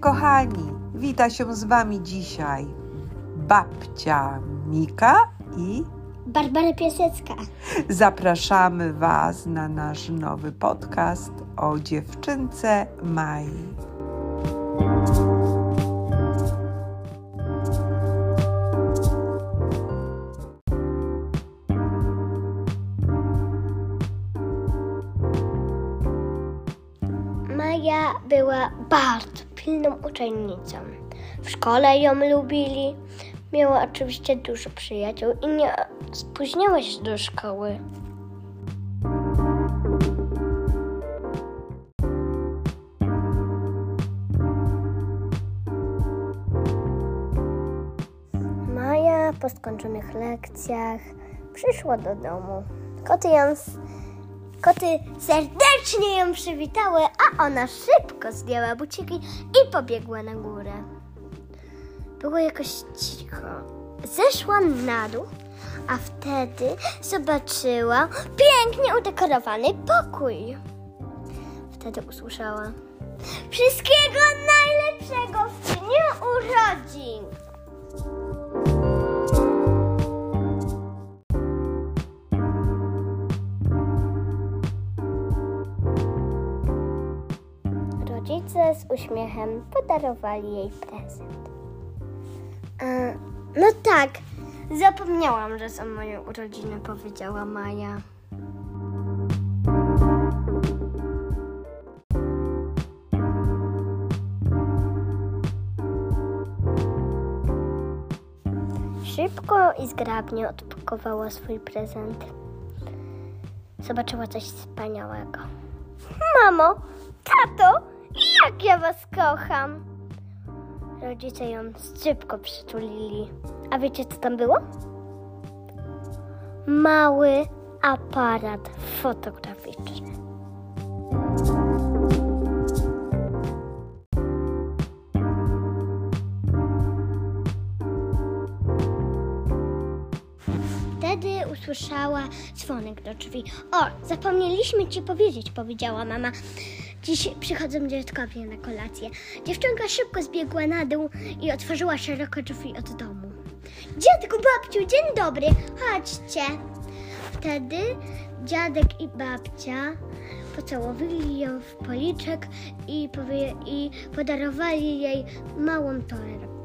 Kochani, wita się z Wami dzisiaj babcia Mika i Barbara Piasecka. zapraszamy Was na nasz nowy podcast o dziewczynce Mai. Pilną uczennicą. W szkole ją lubili. Miała oczywiście dużo przyjaciół i nie spóźniała się do szkoły. Maja po skończonych lekcjach przyszła do domu. Koty ją Koty serdecznie ją przywitały, a ona szybko zdjęła buciki i pobiegła na górę. Było jakoś cicho. Zeszła na dół, a wtedy zobaczyła pięknie udekorowany pokój. Wtedy usłyszała Wszystkiego najlepszego w dniu urodzin! Z uśmiechem podarowali jej prezent. No tak, zapomniałam, że są moje urodziny, powiedziała Maja. Szybko i zgrabnie odpakowała swój prezent. Zobaczyła coś wspaniałego. Mamo, tato, jak ja was kocham! Rodzice ją szybko przytulili. A wiecie, co tam było? Mały aparat fotograficzny. Wtedy usłyszała dzwonek do drzwi. O, zapomnieliśmy ci powiedzieć, powiedziała mama. Dziś przychodzą dziadkowie na kolację. Dziewczynka szybko zbiegła na dół i otworzyła szeroko drzwi od domu. Dziadku, babciu, dzień dobry, chodźcie. Wtedy dziadek i babcia pocałowali ją w policzek i, powie, i podarowali jej małą torebkę.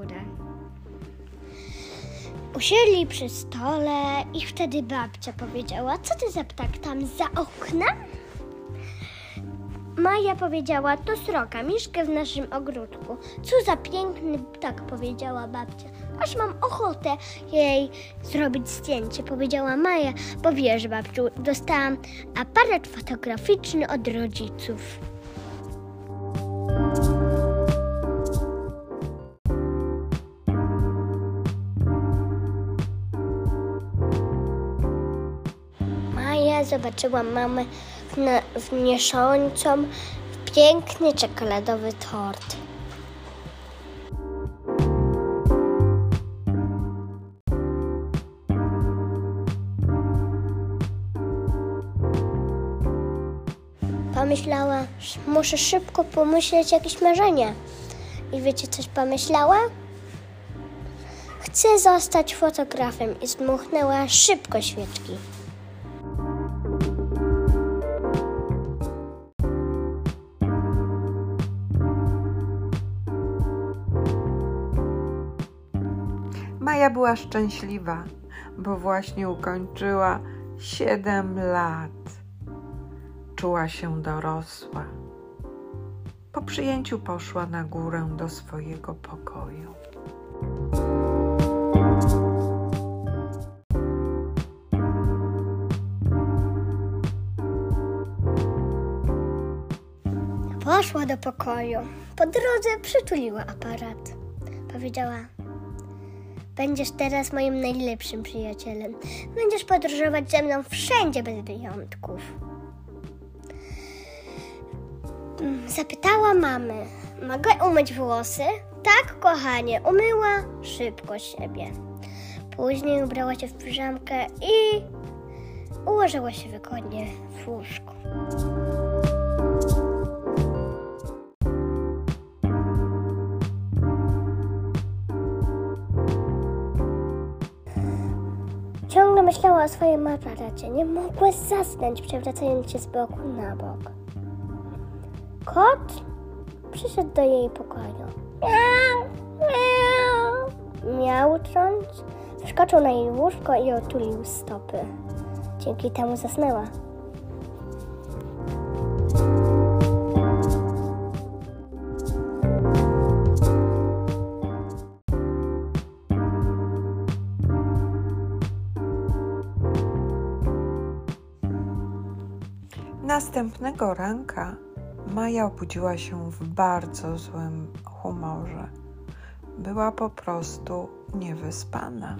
Górę. Usiedli przy stole i wtedy babcia powiedziała, co ty za ptak tam za oknem? Maja powiedziała, to sroka, mieszka w naszym ogródku. Co za piękny ptak, powiedziała babcia. Aż mam ochotę jej zrobić zdjęcie, powiedziała Maja, bo wiesz, babciu, dostałam aparat fotograficzny od rodziców. Maja zobaczyła mamę wniosącą piękny czekoladowy tort. Pomyślała, muszę szybko pomyśleć jakieś marzenie. I wiecie, coś pomyślała? Chcę zostać fotografem i zdmuchnęła szybko świeczki. Maja była szczęśliwa, bo właśnie ukończyła 7 lat. Czuła się dorosła. Po przyjęciu poszła na górę do swojego pokoju. Poszła do pokoju. Po drodze przytuliła aparat. Powiedziała: Będziesz teraz moim najlepszym przyjacielem. Będziesz podróżować ze mną wszędzie bez wyjątków. mm, zapytała mamy, mogę umyć włosy? Tak, kochanie, umyła szybko siebie. Później ubrała się w piżamkę i ułożyła się wygodnie w łóżku. Ciągle myślała o swojej Margarecie. Nie mogła zasnąć, przewracając się z boku na bok. Kot przyszedł do jej pokoju. Miau, miau. Miaucząc, wskoczył na jej łóżko i otulił stopy. Dzięki temu zasnęła. Następnego ranka Maja obudziła się w bardzo złym humorze. Była po prostu niewyspana.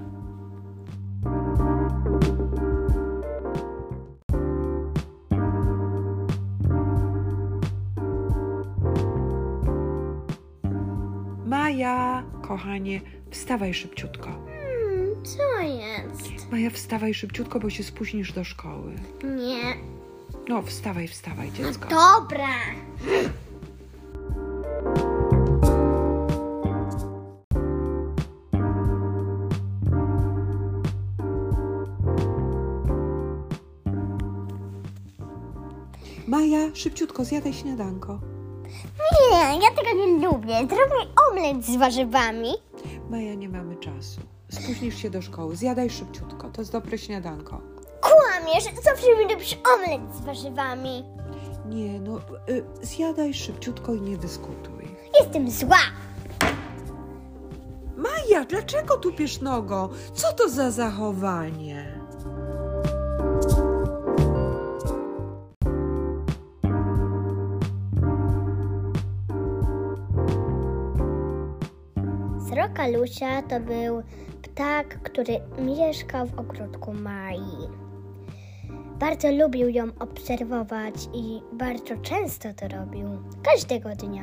Maja, kochanie, wstawaj szybciutko. Hmm, co jest? Maja, wstawaj szybciutko, bo się spóźnisz do szkoły. Nie. No, wstawaj, wstawaj, dziecko. Dobra. Maja, szybciutko, zjadaj śniadanko. Nie, ja tego nie lubię. Zrób mi omlet z warzywami. Maja, nie mamy czasu. Spóźnisz się do szkoły. Zjadaj szybciutko. To jest dobre śniadanko. Kłamiesz, zawsze mi lubisz omlet z warzywami. Nie, no, y, zjadaj szybciutko i nie dyskutuj. Jestem zła. Maja, dlaczego tupiesz nogą? Co to za zachowanie? Sroka Lucia to był ptak, który mieszkał w ogródku Mai. Bardzo lubił ją obserwować i bardzo często to robił. Każdego dnia.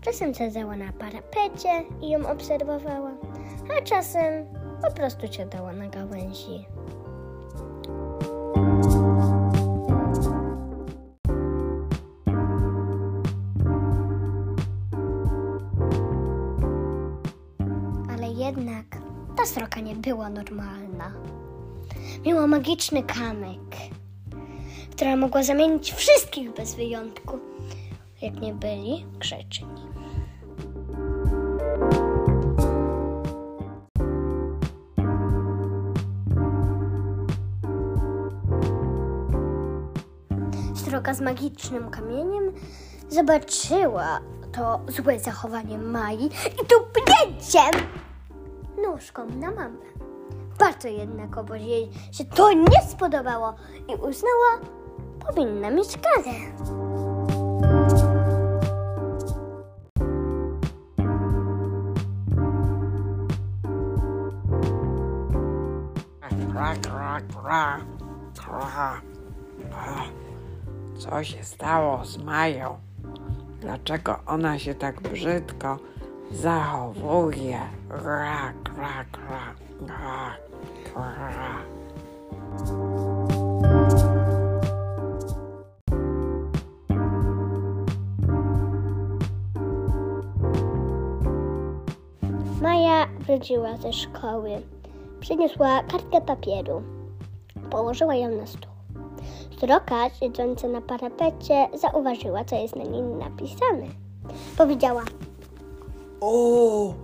Czasem siadała na parapecie i ją obserwowała, a czasem po prostu siadała na gałęzi. Ale jednak ta sroka nie była normalna. Miała magiczny kamyk, która mogła zamienić wszystkich bez wyjątku, jak nie byli grzeczni. Sroka z magicznym kamieniem zobaczyła to złe zachowanie Mai i tupnięciem nóżką na mamę. Bardzo jednakowoż jej się to nie spodobało i uznała, powinna mieć karę. Kra, kra, kra, kra. Co się stało z Mają? Dlaczego ona się tak brzydko zachowuje? Kra, kra, kra, kra, kra. Wróciła ze szkoły. Przyniosła kartkę papieru. Położyła ją na stół. Sroka, siedząca na parapecie, zauważyła, co jest na nim napisane. Powiedziała, O,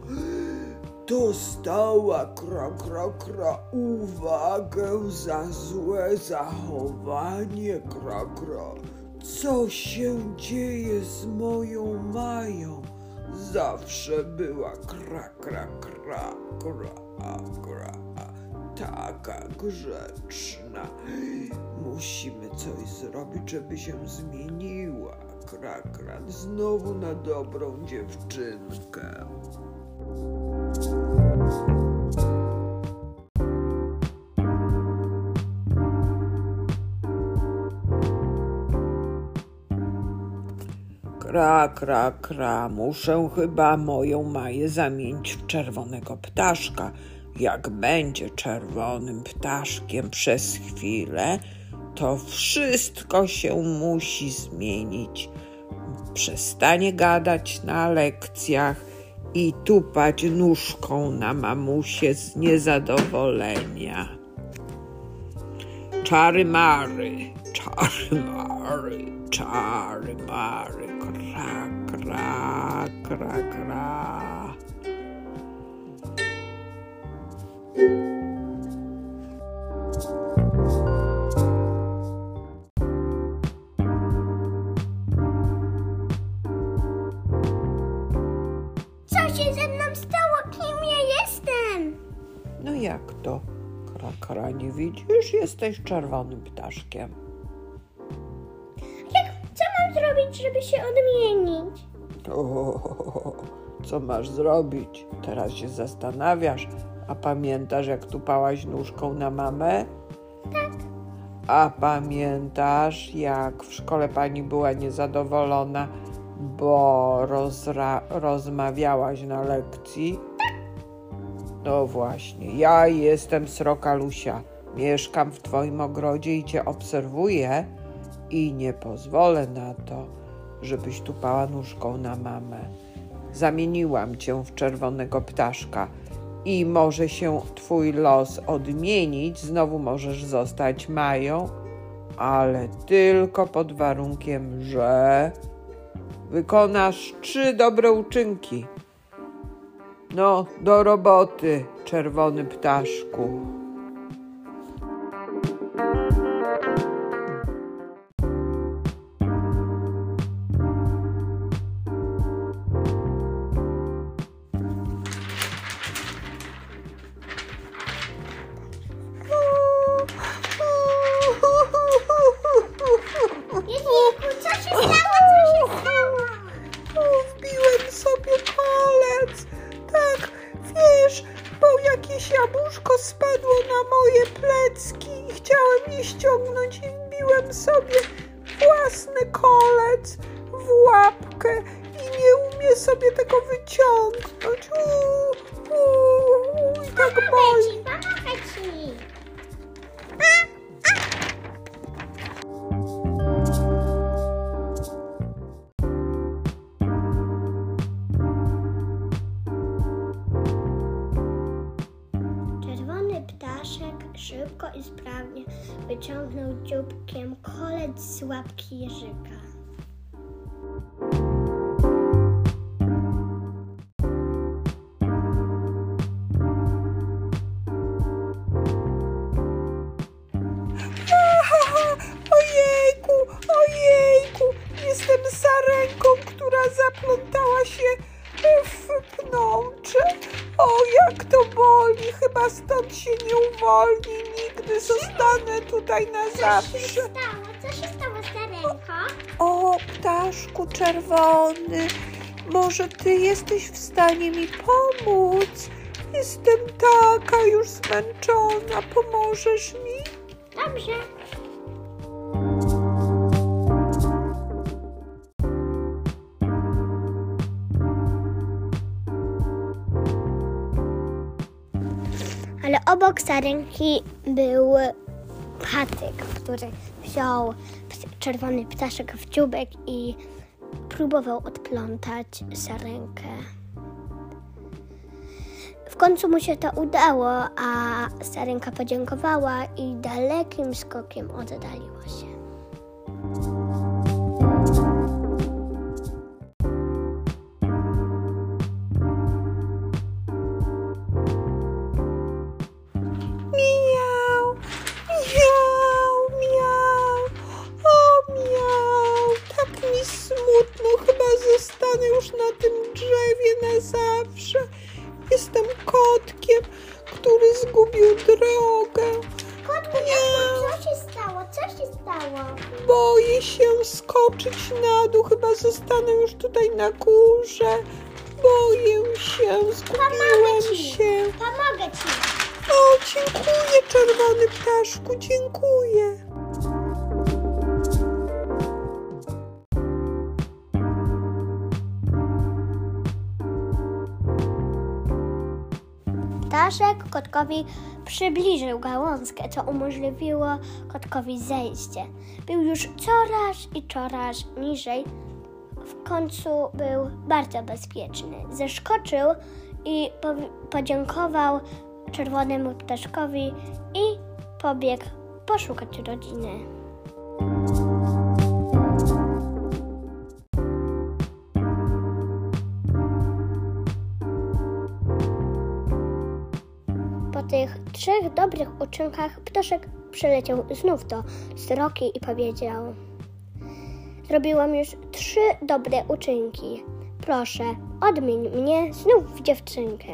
dostała kra, kra, kra uwagę za złe zachowanie, kra, kra. Co się dzieje z moją Mają? Zawsze była kra, kra, kra, kra, kra. Taka grzeczna. Musimy coś zrobić, żeby się zmieniła. Kra, kra. Znowu na dobrą dziewczynkę. Kra, kra, kra, muszę chyba moją Maję zamienić w czerwonego ptaszka. Jak będzie czerwonym ptaszkiem przez chwilę, to wszystko się musi zmienić. Przestanie gadać na lekcjach i tupać nóżką na mamusie z niezadowolenia. Czary mary, czary mary, czary mary, kra, kra, kra, kra. Co się ze mną stało? Kim ja jestem? No jak to? Kra, kra, nie widzisz? Jesteś czerwonym ptaszkiem. Zrobić, żeby się odmienić? O, co masz zrobić? Teraz się zastanawiasz. A pamiętasz, jak tupałaś nóżką na mamę? Tak. A pamiętasz, jak w szkole pani była niezadowolona, bo rozmawiałaś na lekcji? Tak. No właśnie, ja jestem Sroka Lusia. Mieszkam w twoim ogrodzie i cię obserwuję i nie pozwolę na to, żebyś tupała nóżką na mamę. Zamieniłam cię w czerwonego ptaszka i może się twój los odmienić, znowu możesz zostać Mają, ale tylko pod warunkiem, że wykonasz trzy dobre uczynki. No, do roboty, czerwony ptaszku. Sobie własny kolec w łapkę i nie umiem sobie tego wyciągnąć. Uuu, uuu, tak boli. Pomogę ci. Czerwony zawsze. stało? Co się stało z ręką? O, ptaszku czerwony, może ty jesteś w stanie mi pomóc? Jestem taka już zmęczona, pomożesz mi? Dobrze. Ale obok sarenki był patyk, który wziął czerwony ptaszek w dziubek i próbował odplątać sarenkę. W końcu mu się to udało, a sarenka podziękowała i dalekim skokiem oddaliła się. Dziękuję, czerwony ptaszku, dziękuję. Ptaszek kotkowi przybliżył gałązkę, co umożliwiło kotkowi zejście. Był już coraz i coraz niżej. W końcu był bardzo bezpieczny. Zeskoczył i podziękował czerwonemu ptaszkowi i pobiegł poszukać rodziny. Po tych trzech dobrych uczynkach ptaszek przyleciał znów do sroki i powiedział: Zrobiłam już trzy dobre uczynki. Proszę, odmień mnie znów w dziewczynkę.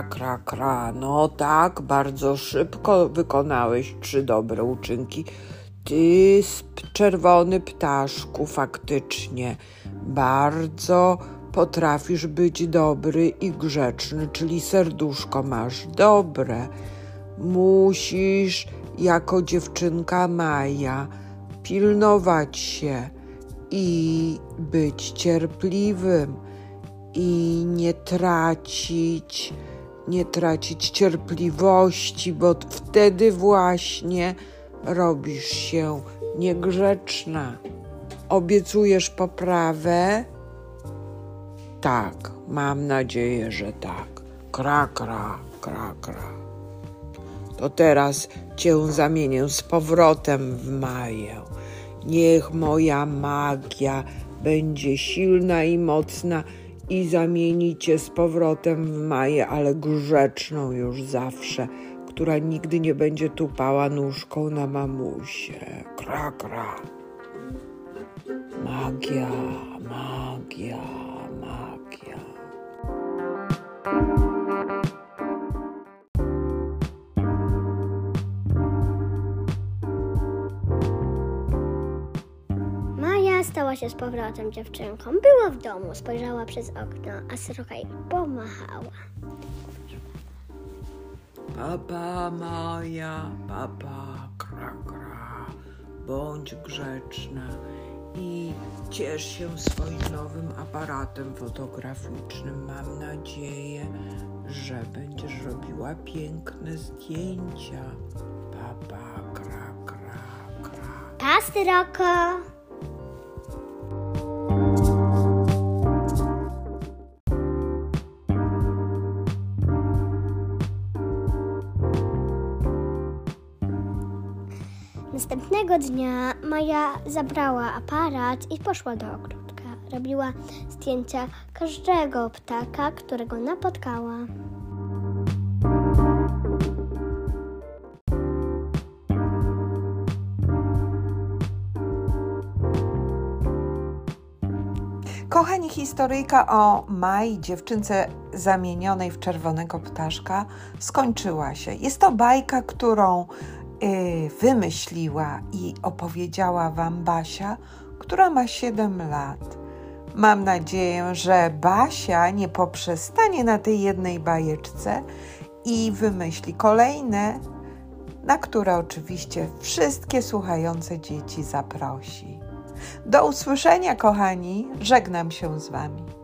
Kra, kra, kra. No tak, bardzo szybko wykonałeś trzy dobre uczynki. Ty, czerwony ptaszku, faktycznie bardzo potrafisz być dobry i grzeczny, czyli serduszko masz dobre. Musisz, jako dziewczynka Maja, pilnować się i być cierpliwym i nie tracić, nie tracić cierpliwości, bo wtedy właśnie robisz się niegrzeczna. Obiecujesz poprawę? Tak, mam nadzieję, że tak. Kra, kra, kra, kra. To teraz cię zamienię z powrotem w Maję. Niech moja magia będzie silna i mocna i zamieni cię z powrotem w Maję, ale grzeczną już zawsze, która nigdy nie będzie tupała nóżką na mamusie. Kra, kra. Magia, magia, magia. Stała się z powrotem dziewczynką. Była w domu, spojrzała przez okno, a sroka jej pomachała. Papa Maja, papa, kra, kra, bądź grzeczna i ciesz się swoim nowym aparatem fotograficznym. Mam nadzieję, że będziesz robiła piękne zdjęcia. Papa, kra, kra, kra. Pa, sroko! Następnego dnia Maja zabrała aparat i poszła do ogródka. Robiła zdjęcia każdego ptaka, którego napotkała. Kochani, historyjka o Mai, dziewczynce zamienionej w czerwonego ptaszka, skończyła się. Jest to bajka, którą wymyśliła i opowiedziała Wam Basia, która ma 7 lat. Mam nadzieję, że Basia nie poprzestanie na tej jednej bajeczce i wymyśli kolejne, na które oczywiście wszystkie słuchające dzieci zaprosi. Do usłyszenia, kochani. Żegnam się z Wami.